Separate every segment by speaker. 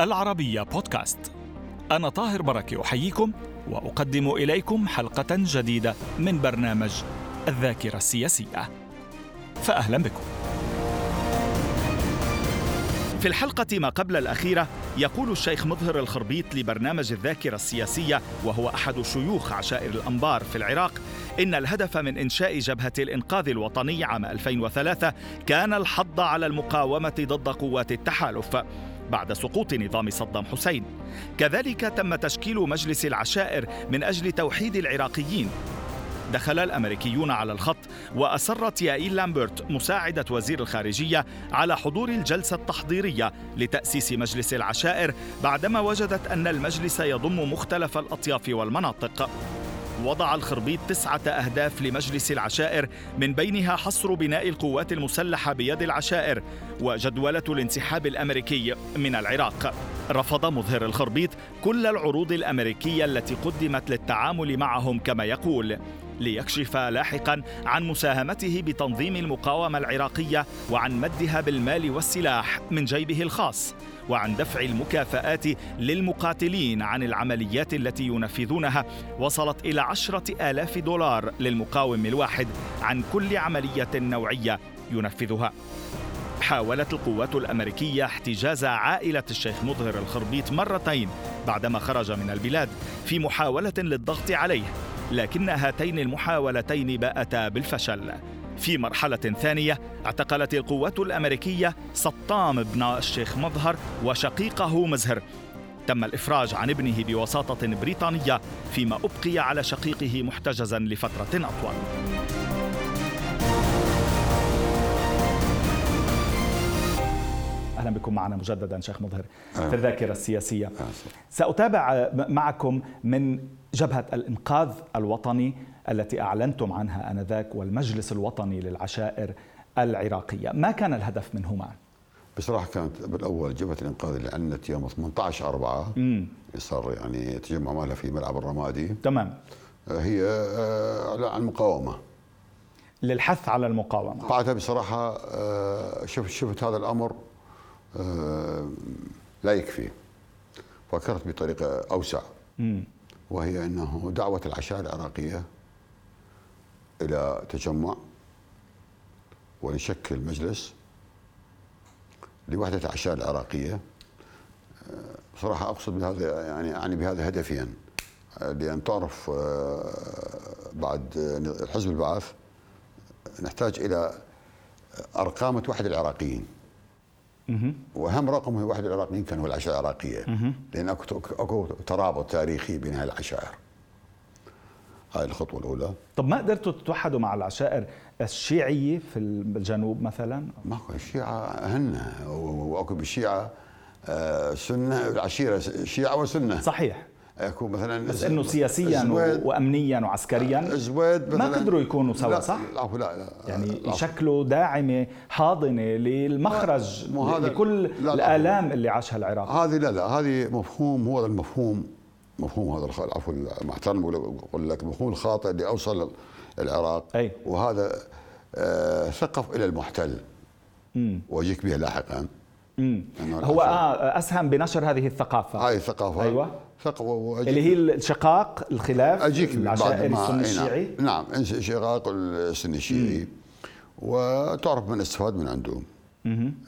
Speaker 1: العربية بودكاست. أنا طاهر بركة أحييكم وأقدم إليكم حلقة جديدة من برنامج الذاكرة السياسية. فأهلا بكم. في الحلقة ما قبل الأخيرة يقول الشيخ مظهر الخربيط لبرنامج الذاكرة السياسية وهو أحد شيوخ عشائر الأنبار في العراق إن الهدف من إنشاء جبهة الإنقاذ الوطني عام 2003 كان الحض على المقاومة ضد قوات التحالف. بعد سقوط نظام صدام حسين. كذلك تم تشكيل مجلس العشائر من أجل توحيد العراقيين. دخل الأمريكيون على الخط وأصرت يائيل لامبرت مساعدة وزير الخارجية على حضور الجلسة التحضيرية لتأسيس مجلس العشائر بعدما وجدت أن المجلس يضم مختلف الأطياف والمناطق. وضع الخربيط تسعة أهداف لمجلس العشائر من بينها حصر بناء القوات المسلحة بيد العشائر وجدولة الانسحاب الأمريكي من العراق. رفض مظهر الخربيط كل العروض الأمريكية التي قدمت للتعامل معهم كما يقول ليكشف لاحقا عن مساهمته بتنظيم المقاومة العراقية وعن مدها بالمال والسلاح من جيبه الخاص. وعن دفع المكافآت للمقاتلين عن العمليات التي ينفذونها وصلت إلى عشرة آلاف دولار للمقاوم الواحد عن كل عملية نوعية ينفذها. حاولت القوات الأمريكية احتجاز عائلة الشيخ مظهر الخربيط مرتين بعدما خرج من البلاد في محاولة للضغط عليه لكن هاتين المحاولتين باءتا بالفشل. في مرحلة ثانية اعتقلت القوات الأمريكية سطام ابن الشيخ مظهر وشقيقه مزهر. تم الإفراج عن ابنه بوساطة بريطانية فيما أبقي على شقيقه محتجزا لفترة أطول. أهلا بكم معنا مجددا شيخ مظهر في الذاكرة السياسية. سأتابع معكم من جبهة الإنقاذ الوطني التي أعلنتم عنها آنذاك والمجلس الوطني للعشائر العراقية، ما كان الهدف منهما؟
Speaker 2: بصراحة كانت بالأول جبهة الإنقاذ اللي أعلنت يوم 18 4 صار يعني تجمع مالها في ملعب الرمادي.
Speaker 1: تمام.
Speaker 2: هي آه، اعلان عن المقاومة.
Speaker 1: للحث على المقاومة.
Speaker 2: بعدها بصراحة آه، شفت شفت هذا الأمر آه، لا يكفي. فكرت بطريقة أوسع. وهي إنه دعوة العشائر العراقية إلى تجمع ونشكل مجلس لوحدة العشائر العراقية. آه، بصراحه أقصد بهذا يعني أعني بهذا هدفين آه، لأن تعرف بعد حزب البعث نحتاج إلى أرقام توحد العراقيين. واهم رقم هو واحد العراقيين كان هو العشائر العراقية. لأن أكو أكو ترابط تاريخي بين هاي العشائر. هاي الخطوة الأولى.
Speaker 1: طب ما قدرتوا تتوحدوا مع العشائر الشيعية في الجنوب مثلا؟
Speaker 2: ماكو الشيعة هن وأكو بالشيعة آه، سنة العشيرة شيعة وسنة.
Speaker 1: صحيح.
Speaker 2: يكون مثلا
Speaker 1: بس إنه سياسيا وامنيا وعسكريا
Speaker 2: زويد
Speaker 1: ما قدروا يكونوا سوا
Speaker 2: لا
Speaker 1: صح؟
Speaker 2: لا لا, لا
Speaker 1: يعني يشكلوا داعمة حاضنة للمخرج لكل لا لا الآلام اللي عاشها العراق.
Speaker 2: هذه لا لا هذه مفهوم هو المفهوم مفهوم هذا العفو مع احترامي بقول لك المفهوم الخاطئ اللي اوصل العراق.
Speaker 1: أي.
Speaker 2: وهذا آه ثقف إلى المحتل. واجيك به لاحقا.
Speaker 1: هو آه أسهم بنشر هذه الثقافة.
Speaker 2: هاي الثقافة.
Speaker 1: أيوه. ثقافه اللي هي الشقاق الخلاف
Speaker 2: أجيك
Speaker 1: العشائري السني الشيعي.
Speaker 2: نعم انشقاق السني الشيعي. وتعرف من استفاد من عندهم.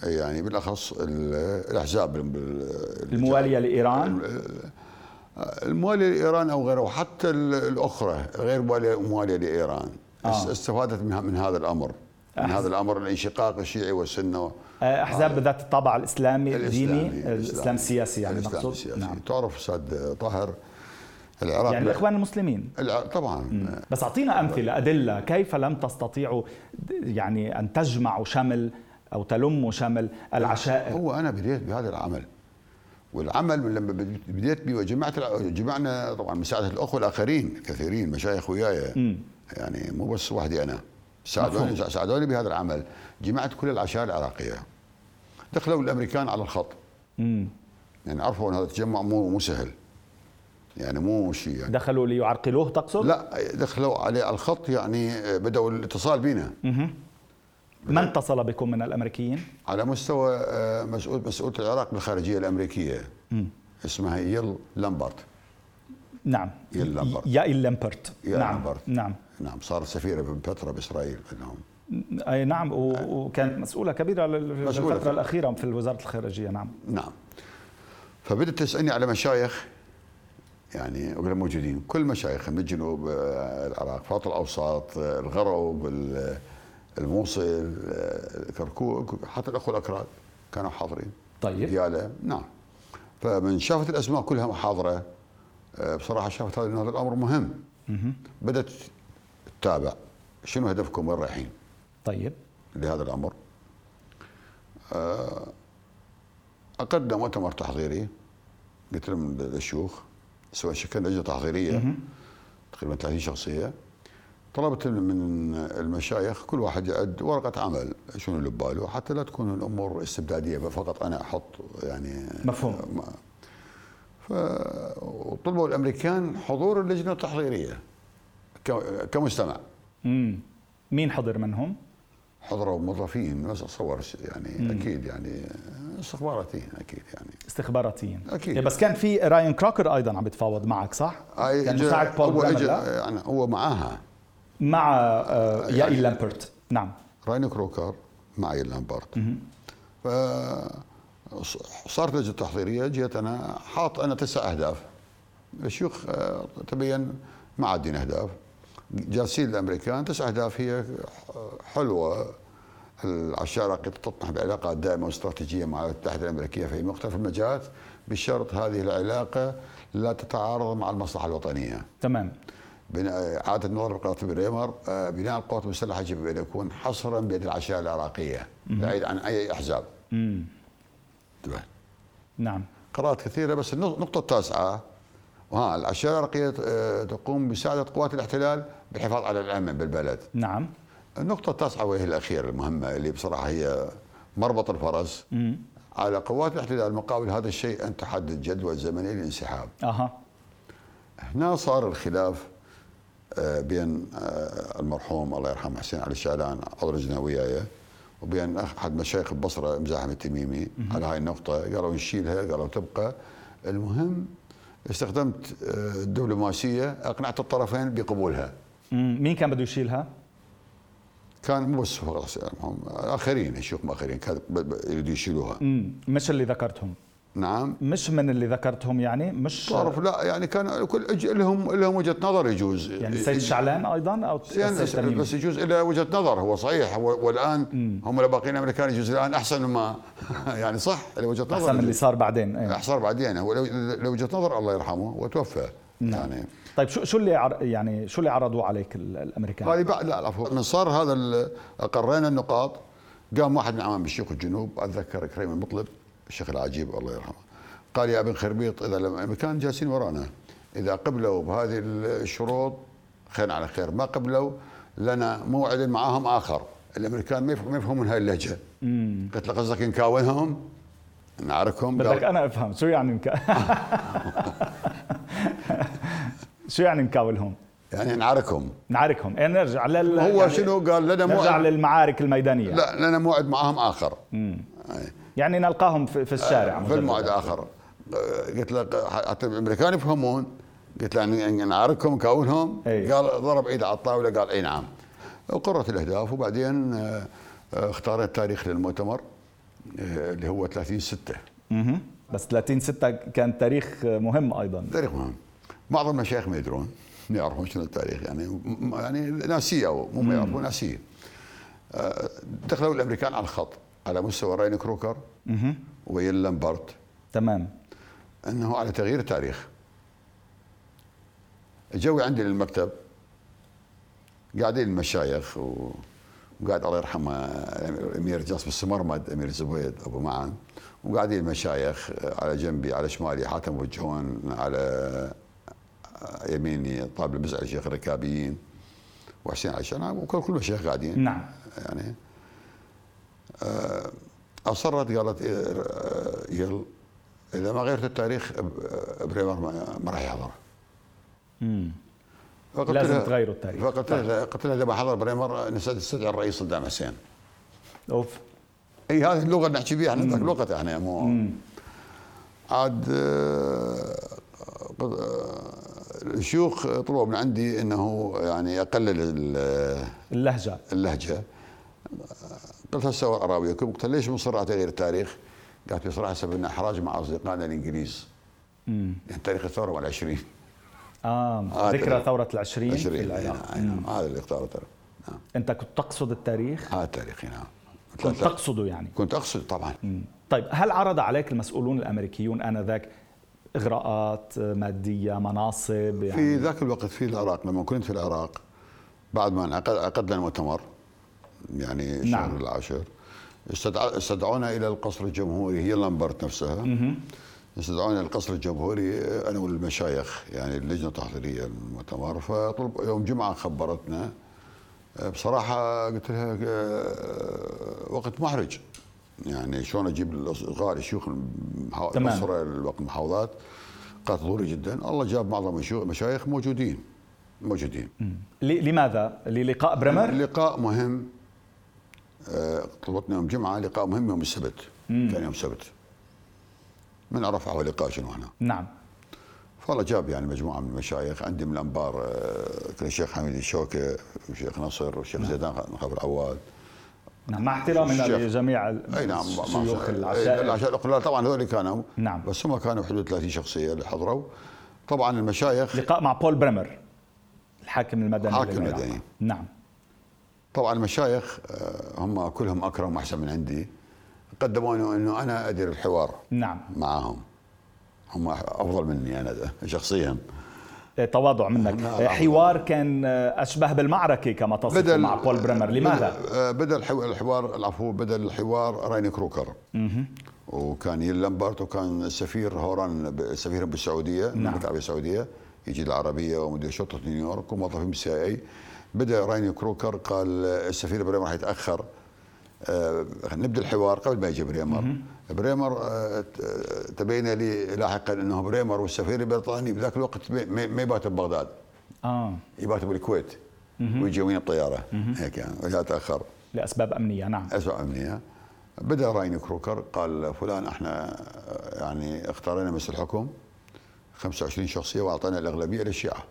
Speaker 2: يعني بالأخص الأحزاب
Speaker 1: الموالية لإيران.
Speaker 2: الموالية لإيران أو غيره وحتى الأخرى غير مواليه لإيران. آه. استفادت من هذا الأمر. من هذا الأمر الانشقاق الشيعي والسنة
Speaker 1: آه، أحزاب ذات الطابع الإسلامي الديني الإسلام السياسي يعني مقصود؟
Speaker 2: نعم. تعرف أستاذ طاهر العراق
Speaker 1: يعني الاخوان المسلمين.
Speaker 2: طبعا. مم.
Speaker 1: بس أعطينا أمثلة أدلة كيف لم تستطيعوا يعني أن تجمعوا شمل أو تلموا شمل العشائر
Speaker 2: هو أنا بديت بهذا العمل والعمل لما بديت به وجمعت جمعنا طبعا مساعده الاخوه الاخرين كثيرين مشايخ وياي. يعني مو بس وحدي أنا. ساعدوني ساعدوني بهذا العمل. جمعت كل العشائر العراقية. دخلوا الأمريكان على الخط. امم يعني عرفوا أن هذا التجمع مو مو سهل. يعني مو شيء يعني.
Speaker 1: دخلوا ليعرقلوه تقصد؟
Speaker 2: لا دخلوا عليه على الخط يعني بدأوا الاتصال بنا
Speaker 1: من اتصل بكم من الأمريكيين؟
Speaker 2: على مستوى آه، مسؤول مسؤولة العراق بالخارجية الأمريكية. اسمها يل لامبرت
Speaker 1: نعم.
Speaker 2: يل لامبرت
Speaker 1: يائل لامبرت. نعم.
Speaker 2: لامبرت.
Speaker 1: نعم.
Speaker 2: نعم صارت سفيرة بفترة بإسرائيل عندهم.
Speaker 1: أي نعم وكانت مسؤولة كبيرة لل-
Speaker 2: مسؤولة.
Speaker 1: للفترة الأخيرة في وزارة الخارجية نعم.
Speaker 2: نعم. فبدت تسألني على مشايخ يعني وغير موجودين. كل مشايخ من الجنوب آه، العراق فاط الأوسط آه، الغرب ال- الموصل آه، كركوك حتى الأخوة الأكراد كانوا حاضرين.
Speaker 1: طيب.
Speaker 2: ديالة. نعم. فمن شافت الأسماء كلها محاضرة آه، بصراحة شافت هذا الأمر مهم. بدأت تتابع. شنو هدفكم؟ وين رايحين؟
Speaker 1: طيب
Speaker 2: لهذا الأمر آه، أقدم مؤتمر تحضيري قلت لهم للشيوخ سواء شكلنا لجنة تحضيرية تقريبا 30 شخصية طلبت من المشايخ كل واحد يعد ورقة عمل شنو اللي بباله حتى لا تكون الأمور استبدادية فقط أنا أحط يعني
Speaker 1: مفهوم.
Speaker 2: ما- ف وطلبوا الأمريكان حضور اللجنة التحضيرية ك- كمستمع
Speaker 1: مم. مين حضر منهم؟
Speaker 2: حضروا موظفين بس اتصور يعني أكيد يعني استخباراتيين أكيد يعني.
Speaker 1: استخباراتيين.
Speaker 2: أكيد.
Speaker 1: إيه، بس كان في راين كروكر أيضا عم بيتفاوض معك صح؟ كان مساعد بول
Speaker 2: هو
Speaker 1: لا؟
Speaker 2: يعني هو معاها.
Speaker 1: مع آه، يائل لامبرت نعم.
Speaker 2: راين كروكر معي لامبرت ف صارت لجنه تحضيرية جيت أنا حاط أنا تسع أهداف. الشيوخ آه، تبين ما عادين اهداف جالسين الأمريكان تسع اهداف هي حلوة العشائر تطمح بعلاقات دائمة واستراتيجية مع الولايات المتحده الأمريكية في مختلف المجالات بشرط هذه العلاقة لا تتعارض مع المصلحة الوطنية.
Speaker 1: تمام
Speaker 2: بناء إعادة النظر بقناة بريمر آه، بناء القوات المسلحة يجب أن يكون حصرا بيد العشائر العراقية بعيد عن أي أحزاب
Speaker 1: مم.
Speaker 2: انتبه.
Speaker 1: نعم
Speaker 2: قرارات كثيرة بس النق- النقطة التاسعة وها العشائر العراقية آه، تقوم بمساعدة قوات الاحتلال بالحفاظ على الأمن بالبلد.
Speaker 1: نعم.
Speaker 2: النقطة التاسعة وهي الأخيرة المهمة اللي بصراحة هي مربط الفرس.
Speaker 1: مم.
Speaker 2: على قوات الاحتلال مقابل هذا الشيء أن تحدد جدول زمني للانسحاب.
Speaker 1: أها.
Speaker 2: هنا صار الخلاف آه، بين آه، المرحوم الله يرحمه حسين علي الشعلان عضو اللجنه وياي وبين أحد مشايخ البصرة مزاحم التميمي. على هاي النقطة قالوا نشيلها قالوا تبقى. المهم استخدمت آه، الدبلوماسية أقنعت الطرفين بقبولها.
Speaker 1: مم. مين كان بده يشيلها؟
Speaker 2: كان مو بس فقط هم آخرين الشيوخ آخرين كانوا يريدوا يشيلوها.
Speaker 1: مم. مش اللي ذكرتهم؟
Speaker 2: نعم.
Speaker 1: مش من اللي ذكرتهم يعني؟ مش
Speaker 2: تعرف لا يعني كان كل أج- لهم لهم وجهة نظر يجوز.
Speaker 1: يعني السيد شعلان أيضا أو
Speaker 2: يعني
Speaker 1: السيد
Speaker 2: بس يجوز إلى وجهة نظر. هو صحيح هو والان هم الباقيين الأمريكان يجوز الآن أحسن مما يعني صح وجهة نظر
Speaker 1: أحسن من اللي صار بعدين إيه.
Speaker 2: صار بعدين. هو لو- لو وجهة نظر الله يرحمه وتوفى. يعني
Speaker 1: طيب شو شو اللي عر... يعني شو اللي عرضوه عليك ال- الأمريكان؟
Speaker 2: هذه بعد لا من صار هذا قرينا النقاط. قام واحد من عوام الشيوخ الجنوب أتذكر كريم المطلب الشيخ العجيب الله يرحمه قال يا أبن خربيط إذا الأمريكان جالسين ورانا. إذا قبلوا بهذه الشروط خير على خير ما قبلوا لنا موعد معاهم آخر. الأمريكان ما يفهم- ما يفهمون هاي اللهجة. قلت له قصدك نكاونهم؟ نعركهم؟
Speaker 1: بدك أنا أفهم شو يعني نك... شو يعني نكاولهم؟
Speaker 2: يعني نعركهم
Speaker 1: نعاركهم. يعني نرجع لل
Speaker 2: هو
Speaker 1: يعني
Speaker 2: شنو قال؟ لنا
Speaker 1: نرجع
Speaker 2: موعد
Speaker 1: للمعارك الميدانية.
Speaker 2: لا لنا موعد معاهم آخر.
Speaker 1: يعني نلقاهم في, في الشارع.
Speaker 2: في الموعد آخر. آه، قلت له حتى الأمريكان يفهمون. قلت له يعني نعاركهم نكاونهم
Speaker 1: أي.
Speaker 2: قال ضرب ايده على الطاولة قال إي نعم. وقررت الأهداف وبعدين آه، آه، اختاريت تاريخ للمؤتمر آه، اللي هو 30 6
Speaker 1: مهم. بس 30 6 كان تاريخ مهم أيضا.
Speaker 2: تاريخ مهم. بعض المشايخ ما يدرون ما يعرفون شنو التاريخ يعني. يعني ناسية مو ما يعرفون ناسية. آه، دخلوا الأمريكان على الخط على مستوى راين كروكر ويل لامبرت
Speaker 1: تمام.
Speaker 2: إنه على تغيير التاريخ. جوي عندي للمكتب قاعدين المشايخ و... وقاعد الله يرحمه أمير جاسم السمرمد أمير زبيد أبو معن. وقاعدين المشايخ على جنبي على شمالي حاتم وجهون على يميني طالب المزعل الشيخ الركابيين وحسين عشان وكل كل المشايخ قاعدين.
Speaker 1: نعم.
Speaker 2: يعني آه، أصرت قالت آه، يل إذا ما غيرت التاريخ آه، بريمر ما راح يحضر.
Speaker 1: مم.
Speaker 2: فقلت
Speaker 1: لازم تغيروا التاريخ.
Speaker 2: فقلت لها قلت لها إذا ما حضر بريمر نستدعي الرئيس صدام حسين.
Speaker 1: أوف.
Speaker 2: إي هذه اللغة اللي نحكي فيها إحنا ذاك إحنا مو. عاد آه، آه، الشيوخ طلبوا من عندي إنه يعني اقلل ال-
Speaker 1: اللهجة.
Speaker 2: اللهجة. قلت هسه اراويكم قلت ليش مصر على تغيير التاريخ؟ قالت بصراحه سبب لنا احراج مع أصدقائنا الإنجليز.
Speaker 1: امم
Speaker 2: يعني تاريخ الثورة وال 20
Speaker 1: آه
Speaker 2: آه،
Speaker 1: ذكرى. ثورة العشرين في
Speaker 2: 20
Speaker 1: العراق.
Speaker 2: أي نعم هذا اللي اختاره نعم.
Speaker 1: أنت كنت تقصد التاريخ؟
Speaker 2: هذا التاريخ نعم.
Speaker 1: كنت تقصده يعني.
Speaker 2: كنت أقصد طبعا.
Speaker 1: مم. طيب هل عرض عليك المسؤولون الأمريكيون آنذاك إغراءات مادية مناصب يعني
Speaker 2: في ذاك الوقت في العراق لما كنت في العراق بعد ما انعقد عقدنا المؤتمر يعني
Speaker 1: نعم.
Speaker 2: شهر العاشر استدعونا إلى القصر الجمهوري هي لامبرت نفسها. استدعونا إلى القصر الجمهوري أنا والمشايخ يعني اللجنة التحضيرية للمؤتمر. فطلب يوم جمعة خبرتنا. بصراحة قلت لها آه، وقت محرج. يعني شلون أجيب الاصدقاء الشيوخ. الأسرة المحافظات قالت ضروري جدا. الله جاب معظم المشايخ موجودين موجودين.
Speaker 1: لماذا؟ للقاء بريمر؟
Speaker 2: لقاء مهم. آه، طلبتنا يوم جمعة لقاء مهم يوم السبت. كان يوم سبت. من عرف على لقاء شنو هنا؟
Speaker 1: نعم.
Speaker 2: فالله جاب يعني مجموعة من المشايخ. عندي من الأنبار آه، كان الشيخ حميد الشوكة والشيخ نصر والشيخ زيدان خبر العواد
Speaker 1: نعم. مع احترامنا. لجميع
Speaker 2: أي نعم
Speaker 1: شيوخ العشائر
Speaker 2: العشائر طبعا هذول كانوا.
Speaker 1: نعم.
Speaker 2: بس هم كانوا حدود 30 شخصية اللي حضروا. طبعا المشايخ
Speaker 1: لقاء مع بول بريمر الحاكم المدني
Speaker 2: الحاكم. المدني.
Speaker 1: نعم.
Speaker 2: طبعا المشايخ آه، هم كلهم أكرم وأحسن من عندي قدموا انه إنه أنا أدير الحوار
Speaker 1: نعم.
Speaker 2: معهم. هم أفضل مني أنا شخصيا.
Speaker 1: تواضع منك.
Speaker 2: نعم.
Speaker 1: إيه، حوار كان آه، أشبه بالمعركة كما تصف مع بول بريمر لماذا؟
Speaker 2: بدأ, آه، بدا الحو- الحوار العفو بدا الحوار رايني كروكر. وكان يل لامبرت وكان السفير هوران السفير بالسعودية
Speaker 1: نعم.
Speaker 2: العربيه السعودية يجي العربية ومدير شرطة نيويورك وموظفين بال CIA بدأ رايني كروكر قال آه، السفير بريمر راح يتاخر آه، نبدأ الحوار قبل ما يجي بريمر. بريمر آه، آه، تبين لي لاحقا إنه بريمر والسفير البريطاني بذاك الوقت ما- يبات ببغداد.
Speaker 1: آه.
Speaker 2: يبات بالكويت ويجي وين بطيارة. هيك يعني وجاء تأخر.
Speaker 1: لأسباب أمنية نعم.
Speaker 2: اسوء أمنية. بدأ راين كروكر قال فلان إحنا آه، يعني اختارينا مجلس الحكم 25 شخصية وأعطينا الأغلبية للشيعة.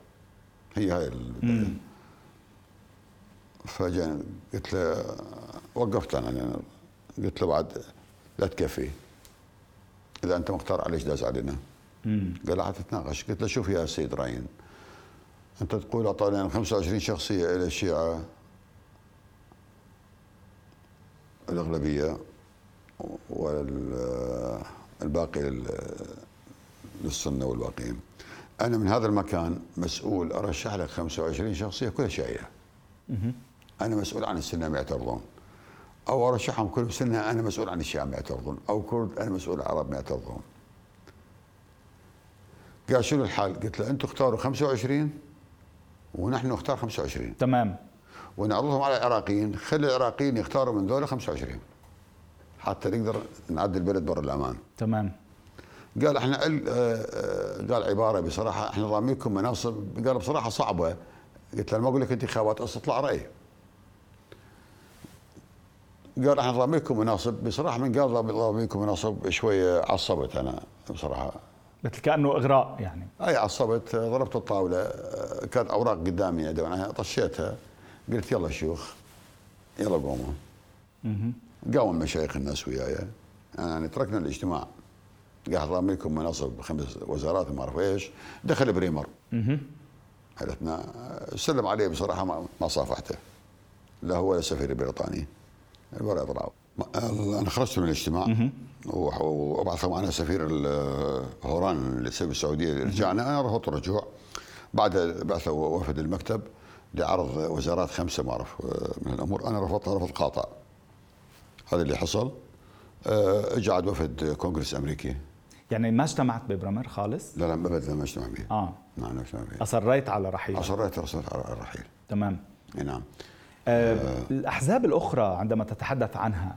Speaker 2: هي هاي فجأة قلت له وقفت أنا قلت له بعد لا تكفي. إذا أنت مختار عليش داز علينا. قال لا حتتناقش قلت له شوف يا سيد راين أنت تقول اعطينا 25 شخصية إلى الشيعة الأغلبية والباقي لل- للسنة والباقيين. أنا من هذا المكان مسؤول أرشح لك 25 شخصية كلها شيعية. أنا مسؤول عن السنة ما يعترضون أو أرشحهم كل سنة أنا مسؤول عن الشيعة ما يعترضون أو كرد أنا مسؤول عن العرب ما يعترضون قال شنو الحال؟ قلت له أنتم اختاروا 25 ونحن نختار 25
Speaker 1: تمام.
Speaker 2: ونعرضهم على العراقيين خلي العراقيين يختاروا من ذولا 25 حتى نقدر نعدي البلد برا الأمان.
Speaker 1: تمام.
Speaker 2: قال إحنا آه، آه، قال عبارة بصراحة إحنا ضامنكم مناصب. قال بصراحة صعبة. قلت له ما أقول لك انتخابات استطلاع راي قال إحنا ضامنكم مناصب؟ بصراحة من قال ضامنكم مناصب شوية عصبت أنا بصراحة.
Speaker 1: مثل كأنه إغراء يعني.
Speaker 2: أي عصبت ضربت الطاولة كانت أوراق قدامي أنا طشيتها. قلت يلا شيوخ يلا قوموا. قاموا المشايخ الناس وياي. يعني تركنا الاجتماع. قاعد ضامنكم مناصب خمس وزارات ما أعرف إيش. دخل بريمر. حلتنا سلم عليه بصراحة ما, ما صافحته. لا هو ولا السفير البريطاني ولا طلعوا أنا خرجت من الاجتماع. وأبعث معنا سفير هوران للسفير السعودية. رجعنا أنا رفضت الرجوع. بعد بعثوا وفد المكتب لعرض وزارات خمسة ما أعرف من الأمور. أنا رفضتها رفض قاطع. هذا اللي حصل. آه، اجى عاد وفد كونغرس أمريكي.
Speaker 1: يعني ما اجتمعت ببرمر خالص؟
Speaker 2: لا لا ابدا ما اجتمع به آه. ما اجتمع به
Speaker 1: أصريت على رحيل.
Speaker 2: أصريت رسلت على الرحيل
Speaker 1: تمام.
Speaker 2: إي نعم.
Speaker 1: آه، الأحزاب الأخرى عندما تتحدث عنها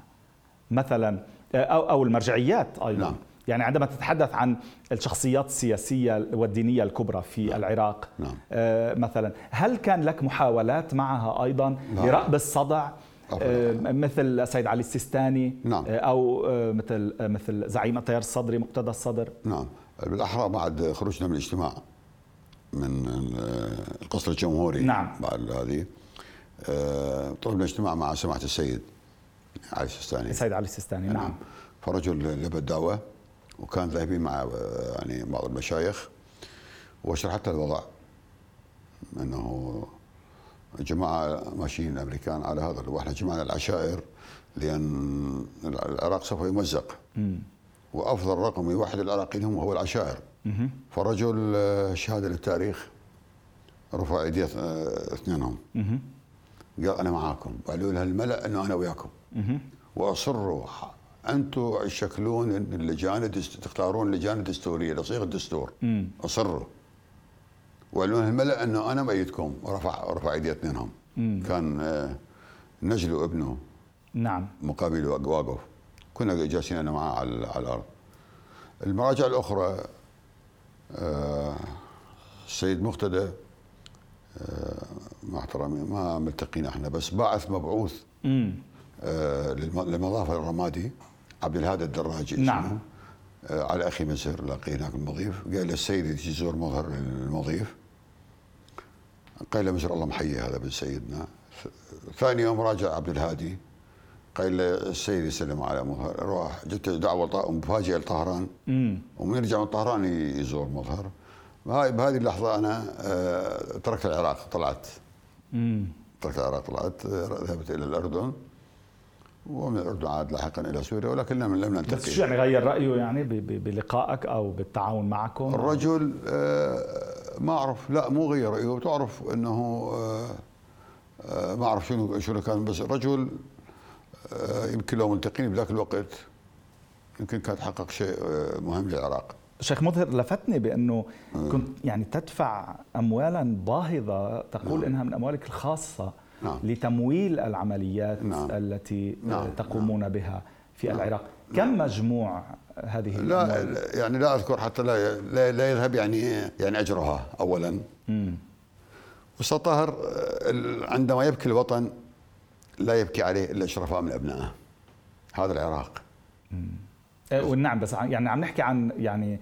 Speaker 1: مثلا آه، أو أو المرجعيات أيضا
Speaker 2: نعم.
Speaker 1: يعني عندما تتحدث عن الشخصيات السياسية والدينية الكبرى في العراق
Speaker 2: نعم.
Speaker 1: آه، مثلا هل كان لك محاولات معها أيضا
Speaker 2: نعم.
Speaker 1: لرأب الصدع آه، مثل السيد علي السيستاني
Speaker 2: نعم.
Speaker 1: آه، أو آه، مثل مثل زعيم التيار الصدري مقتدى الصدر
Speaker 2: نعم بالأحرى بعد خروجنا من الاجتماع من القصر الجمهوري
Speaker 1: نعم
Speaker 2: بعد هذه طلبنا اجتماع مع سماحة السيد علي السيستاني
Speaker 1: السيد علي السيستاني نعم, نعم.
Speaker 2: فرجل لبى الدعوه وكان ذاهبين مع يعني بعض المشايخ وشرحت الوضع. إنه جماعة ماشيين الأمريكان على هذا وإحنا جمعنا العشائر لأن العراق سوف يمزق. وأفضل رقم يوحد العراقيين هم هو العشائر. فرجل آه، شهادة للتاريخ رفع إيديه آه، اثنينهم. قال أنا معاكم. قالوا لها الملأ إنه أنا وياكم. وأصروا أنتم تشكلون اللجان تختارون اللجان الدستورية لصيغه الدستور. أصروا. وقالوا الملأ إنه أنا ميتكم. ورفع رفع إيدي اثنينهم. كان آه، نجل ابنه
Speaker 1: نعم.
Speaker 2: مقابل واقف. كنا جالسين أنا معاه على, على الأرض. المراجع الأخرى آه، السيد مقتدى آه، مع احترامي ما ملتقينا إحنا بس بعث مبعوث للمضافة الرمادي عبد الهادي الدراجي
Speaker 1: نعم.
Speaker 2: على أخي مزهر لاقيناك المضيف. قال للسيد يجي يزور مظهر المضيف. قال له مجر الله محيي هذا ابن سيدنا. ثاني يوم راجع عبد الهادي. قال له السيد يسلم على مظهر. روح جت دعوة مفاجئة لطهران. ومن يرجع من طهران يزور مظهر. هاي بهذه اللحظة أنا آه، تركت العراق طلعت. العراق طلعت ذهبت إلى الأردن ومن الأردن عاد لاحقا إلى سوريا ولكن لم لم نلتقي.
Speaker 1: بس شو يعني غير رأيه يعني بلقائك أو بالتعاون معكم؟
Speaker 2: الرجل آه ما أعرف لا مو غير رأيه. تعرف إنه آه، آه، ما أعرف شنو شنو كان بس رجل آه، يمكن لو ملتقين بذاك الوقت يمكن كان تحقق شيء مهم للعراق.
Speaker 1: شيخ مظهر لفتني بأنه كنت يعني تدفع اموالا باهظة تقول نعم. إنها من أموالك الخاصة نعم. لتمويل العمليات نعم. التي نعم. تقومون نعم. بها في نعم. العراق كم مجموع هذه
Speaker 2: لا الأموال؟ يعني لا أذكر حتى لا لا, لا يذهب يعني يعني أجرها اولا أستاذ طاهر عندما يبكي الوطن لا يبكي عليه إلا الشرفاء من أبنائه هذا العراق
Speaker 1: إيه، ونعم بس يعني عم نحكي عن يعني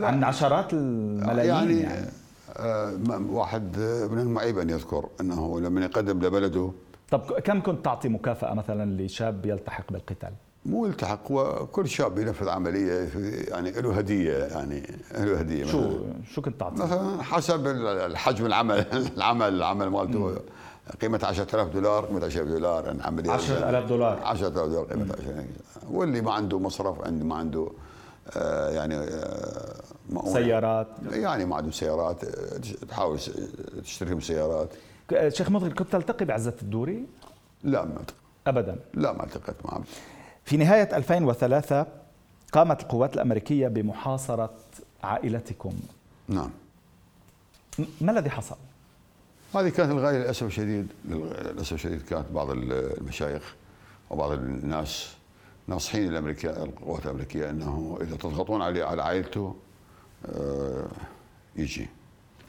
Speaker 1: عن عشرات الملايين يعني, يعني.
Speaker 2: آه واحد من المعيب أن يذكر أنه لما يقدم لبلده
Speaker 1: طب كم كنت تعطي مكافأة مثلا لشاب يلتحق بالقتال؟
Speaker 2: مو يلتحق وكل شاب ينفذ عملية يعني له هدية يعني له هدية
Speaker 1: شو شو كنت تعطي؟
Speaker 2: مثلا حسب الحجم العمل العمل العمل مالته قيمة 10000 دولار قيمة 10000 دولار
Speaker 1: يعني عملية 10000 دولار.
Speaker 2: 10000 دولار قيمة 10000 واللي ما عنده مصرف عندي ما عنده آه يعني آه
Speaker 1: سيارات.
Speaker 2: يعني ما عنده سيارات تحاول تشتري سيارات.
Speaker 1: شيخ مضغل كنت تلتقي بعزة الدوري؟
Speaker 2: لا ما
Speaker 1: ابدا.
Speaker 2: لا ما التقيت معه
Speaker 1: في نهاية 2003 قامت القوات الأمريكية بمحاصرة عائلتكم.
Speaker 2: نعم.
Speaker 1: ما الذي حصل؟
Speaker 2: هذه كانت الغاية للأسف الشديد للأسف الشديد كانت بعض المشايخ وبعض الناس ناصحين الأمريكا القوات الأمريكية أنه إذا تضغطون عليه على عائلته آه يجي.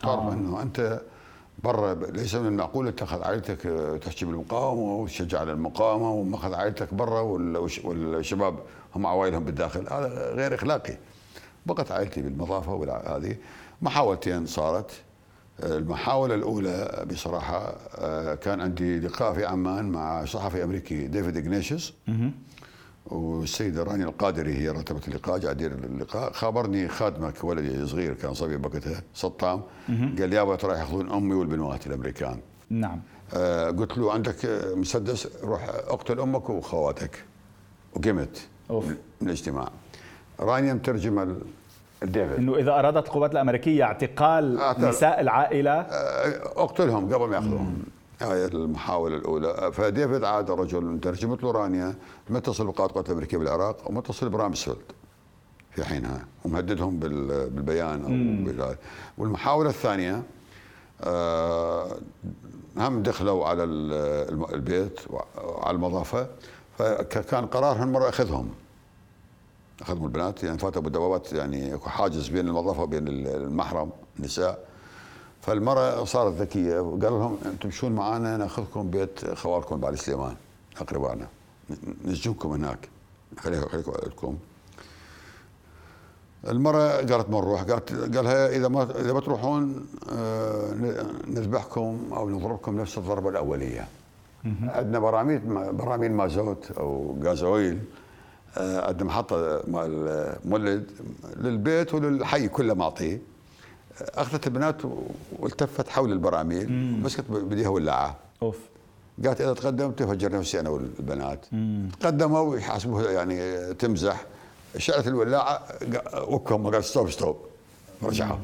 Speaker 2: تعرف آه. أنه أنت برا ليس من المعقول اتخذ عائلتك تحكي بالمقاومة وتشجع على المقاومة ومأخذ عائلتك برا والشباب هم عوائلهم بالداخل. هذا غير إخلاقي. بقت عائلتي بالمضافة وهذه محاولتين صارت. المحاولة الأولى بصراحة كان عندي لقاء في عمان مع صحفي أمريكي ديفيد إغنيشيوس والسيدة راني القادري هي رتبت اللقاء جاء يدير اللقاء. خابرني خادمك ولدي صغير كان صبي بوقتها سطام قال لي يابا ترى يأخذون أمي والبنوات الأمريكان.
Speaker 1: نعم.
Speaker 2: آه قلت له عندك مسدس روح اقتل أمك وأخواتك. وقمت أوف. من الاجتماع. رانيا مترجمه
Speaker 1: ديفيد إنه إذا أرادت القوات الأمريكية اعتقال نساء العائلة.
Speaker 2: آه، أقتلهم قبل ما يأخذوهم. هاي المحاولة الأولى. فديفيد عاد رجل ترجمت له رانيا متصل بقائد القوات الأمريكية بالعراق ومتصل برامسفيلد في حينها ومهددهم بالبيان أو والمحاولة الثانية آه، هم دخلوا على البيت وعلى المضافة فكان قرار هالمرة أخذهم أخذهم البنات يعني فاتوا بالدبابات يعني حاجز بين المضافة وبين المحرم النساء. فالمرأة صارت ذكية وقال لهم تمشون معنا نأخذكم بيت خوالكم بعد سليمان اقربائنا نسجنكم هناك خليكم خليكم لكم المرة قالت ما نروح؟ قالت قالها إذا ما إذا ما تروحون آه، نذبحكم أو نضربكم نفس الضربة الأولية. عندنا براميل براميل مازوت أو غازويل آه، عندنا محطة مال مولد للبيت وللحي كله معطيه. أخذت البنات والتفت حول البراميل مسكت بديها ولاعة. أوف. قالت إذا تقدمت فجر نفسي أنا والبنات. تقدموا يحاسبوها يعني تمزح. شعلت الولاعة وكهم قال stop stop. رجعوا.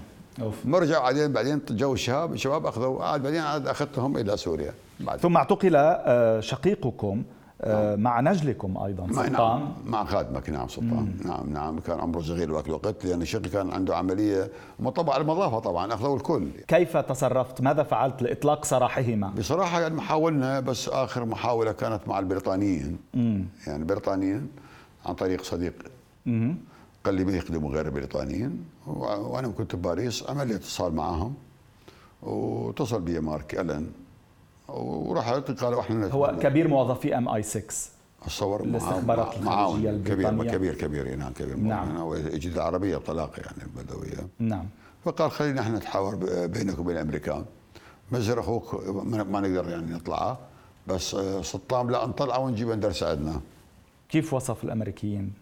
Speaker 2: ما رجعوا بعدين بعدين جو الشباب الشباب أخذوا عاد بعدين عاد أخذتهم إلى سوريا.
Speaker 1: بعد. ثم اعتقل آه، شقيقكم آه، مع نجلكم أيضا
Speaker 2: نعم. سلطان نعم مع خادمك نعم سلطان مم. نعم نعم كان عمره صغير وقت الوقت لأن الشقي كان عنده عملية مطبع المظافه طبعا اخذوا الكل
Speaker 1: كيف تصرفت؟ ماذا فعلت لإطلاق سراحهما؟
Speaker 2: بصراحة يعني حاولنا بس آخر محاولة كانت مع البريطانيين مم. يعني البريطانيين عن طريق صديق مم. قال لي ما يخدموا غير البريطانيين وأنا كنت بباريس عمل لي اتصال معهم واتصل بي مارك ألن ورحت قالوا إحنا
Speaker 1: هو كبير موظفي M I 6
Speaker 2: اتصور الاستخبارات الخارجية كبير كبير كبير نعم كبير. نعم. ويجيد العربيه طلاق يعني البدويه نعم. فقال خلينا إحنا نتحاور بينك وبين الامريكان مزر أخوك ما نقدر يعني نطلعه بس آه، صطام لا نطلعه ونجيب ندرس عندنا.
Speaker 1: كيف وصف الأمريكيين؟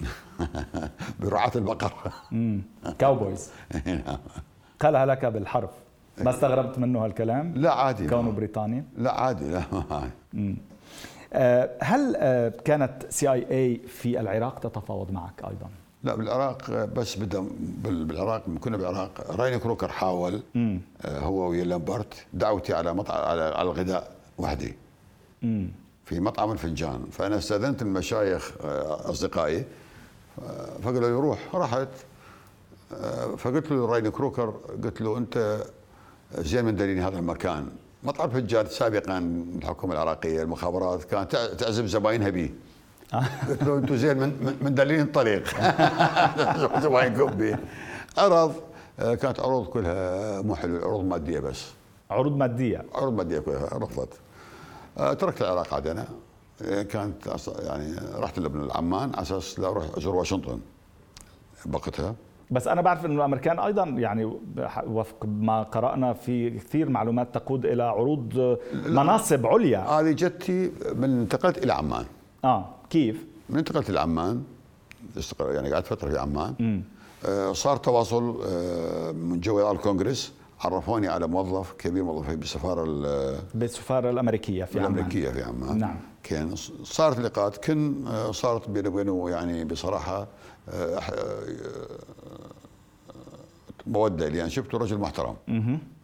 Speaker 2: برعاة البقر.
Speaker 1: cowboys نعم. قالها لك بالحرف. ما استغربت منه هالكلام؟
Speaker 2: لا عادي
Speaker 1: كونه بريطاني؟
Speaker 2: لا عادي لا ما
Speaker 1: آه، هل آه، كانت CIA في العراق تتفاوض معك أيضا؟
Speaker 2: لا بالعراق آه، بس بدا بالعراق كنا بالعراق راين كروكر حاول مم. هو ويا لامبرت دعوني على مطعم على الغداء وحدي مم. في مطعم الفنجان فأنا استأذنت المشايخ أصدقائي فقالوا لي روح رحت فقلت له راين كروكر قلت له أنت زين من دليل هذا المكان مطعم فجار سابقا الحكومة العراقية المخابرات كانت تعزم زباينها به قلت له أنتم زين من من دليل الطريق زباينكم به عرض آه، كانت عروض كلها مو حلوة عروض مادية بس.
Speaker 1: عروض مادية.
Speaker 2: عروض مادية كلها رفضت. آه، تركت العراق عاد أنا آه، كانت يعني رحت لبنان العمان على أساس لا أروح أزور واشنطن. بوقتها
Speaker 1: بس أنا بعرف إنه الأمريكان أيضا يعني وفق ما قرأنا في كثير معلومات تقود إلى عروض مناصب عليا.
Speaker 2: هذه جتي من انتقلت إلى عمان.
Speaker 1: آه كيف؟
Speaker 2: من انتقلت إلى عمان يعني قعدت فترة في عمان. آه صار تواصل آه من جو الكونغرس. عرفوني على موظف كبير موظف بالسفاره
Speaker 1: بالسفارة الأمريكية في
Speaker 2: عمان. الأمريكية في عمان. نعم. كان صارت لقاءات. كن آه، صارت بيني وبينه يعني بصراحة آه، مودة. لأن شفته رجل محترم.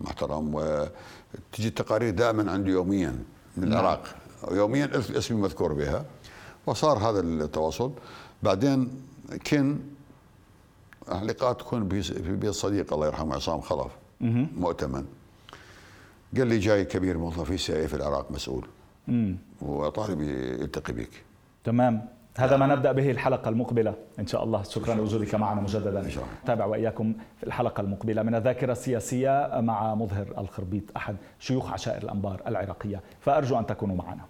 Speaker 2: محترم وتجي التقارير دائما عندي يوميا من نعم. العراق. يوميا اسمي مذكور بها. وصار هذا التواصل. بعدين كن لقاء تكون في بيت صديق الله يرحمه عصام خلف. مؤتمن. قال لي جاي كبير موظف في في العراق مسؤول. وطالب يلتقي بك.
Speaker 1: تمام. هذا ما نبدأ به الحلقة المقبلة. إن شاء الله. شكرا لوجودك معنا مجددا. تابع وإياكم في الحلقة المقبلة من الذاكرة السياسية مع مظهر الخربيط أحد شيوخ عشائر الأنبار العراقية. فأرجو أن تكونوا معنا.